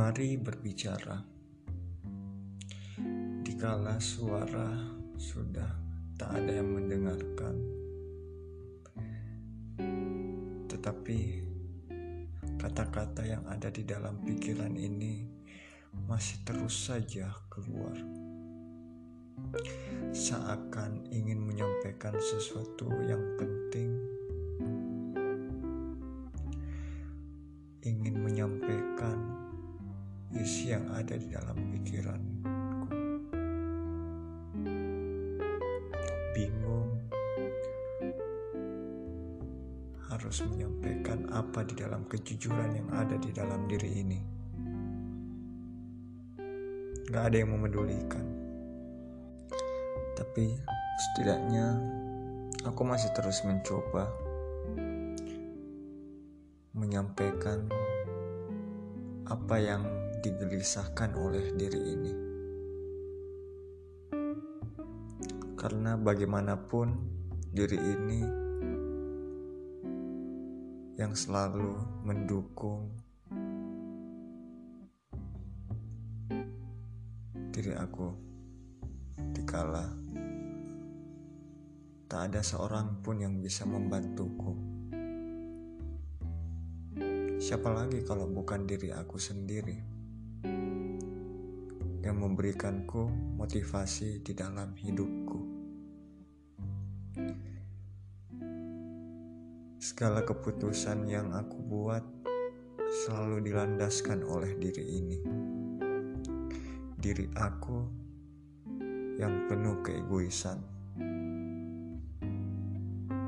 Mari berbicara. Dikala suara sudah tak ada yang mendengarkan, tetapi kata-kata yang ada di dalam pikiran ini masih terus saja keluar, seakan ingin menyampaikan sesuatu yang penting, isi yang ada di dalam pikiranku. Bingung harus menyampaikan apa di dalam kejujuran yang ada di dalam diri ini. Gak ada yang memedulikan. Tapi setidaknya aku masih terus mencoba menyampaikan apa yang digelisahkan oleh diri ini. Karena bagaimanapun diri ini yang selalu mendukung diri aku dikala tak ada seorang pun yang bisa membantuku. Siapa lagi kalau bukan diri aku sendiri? Yang memberikanku motivasi di dalam hidupku. Segala keputusan yang aku buat selalu dilandaskan oleh diri ini. Diri aku yang penuh keegoisan.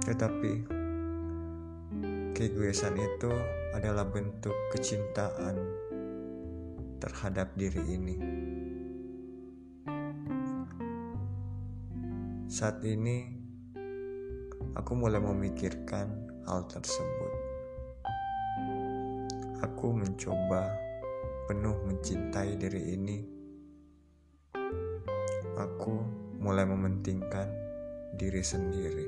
Tetapi keegoisan itu adalah bentuk kecintaan terhadap diri ini. Saat ini, aku mulai memikirkan hal tersebut. Aku mencoba penuh mencintai diri ini. Aku mulai mementingkan diri sendiri.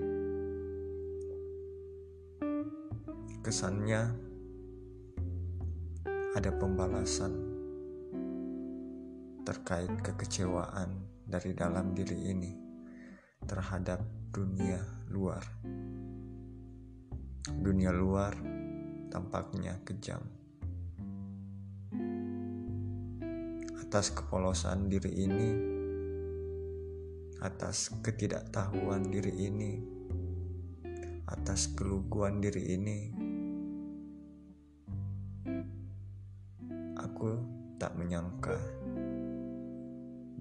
Kesannya ada pembalasan terkait kekecewaan dari dalam diri ini terhadap dunia luar. Dunia luar tampaknya kejam. Atas kepolosan diri ini, atas ketidaktahuan diri ini, atas keluguan diri ini, aku tak menyangka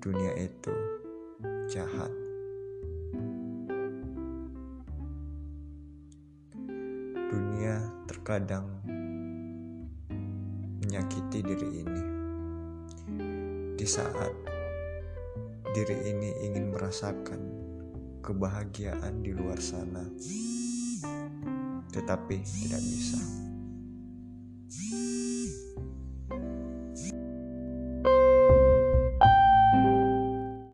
dunia itu jahat. Dunia terkadang menyakiti diri ini. Di saat diri ini ingin merasakan kebahagiaan di luar sana, tetapi tidak bisa.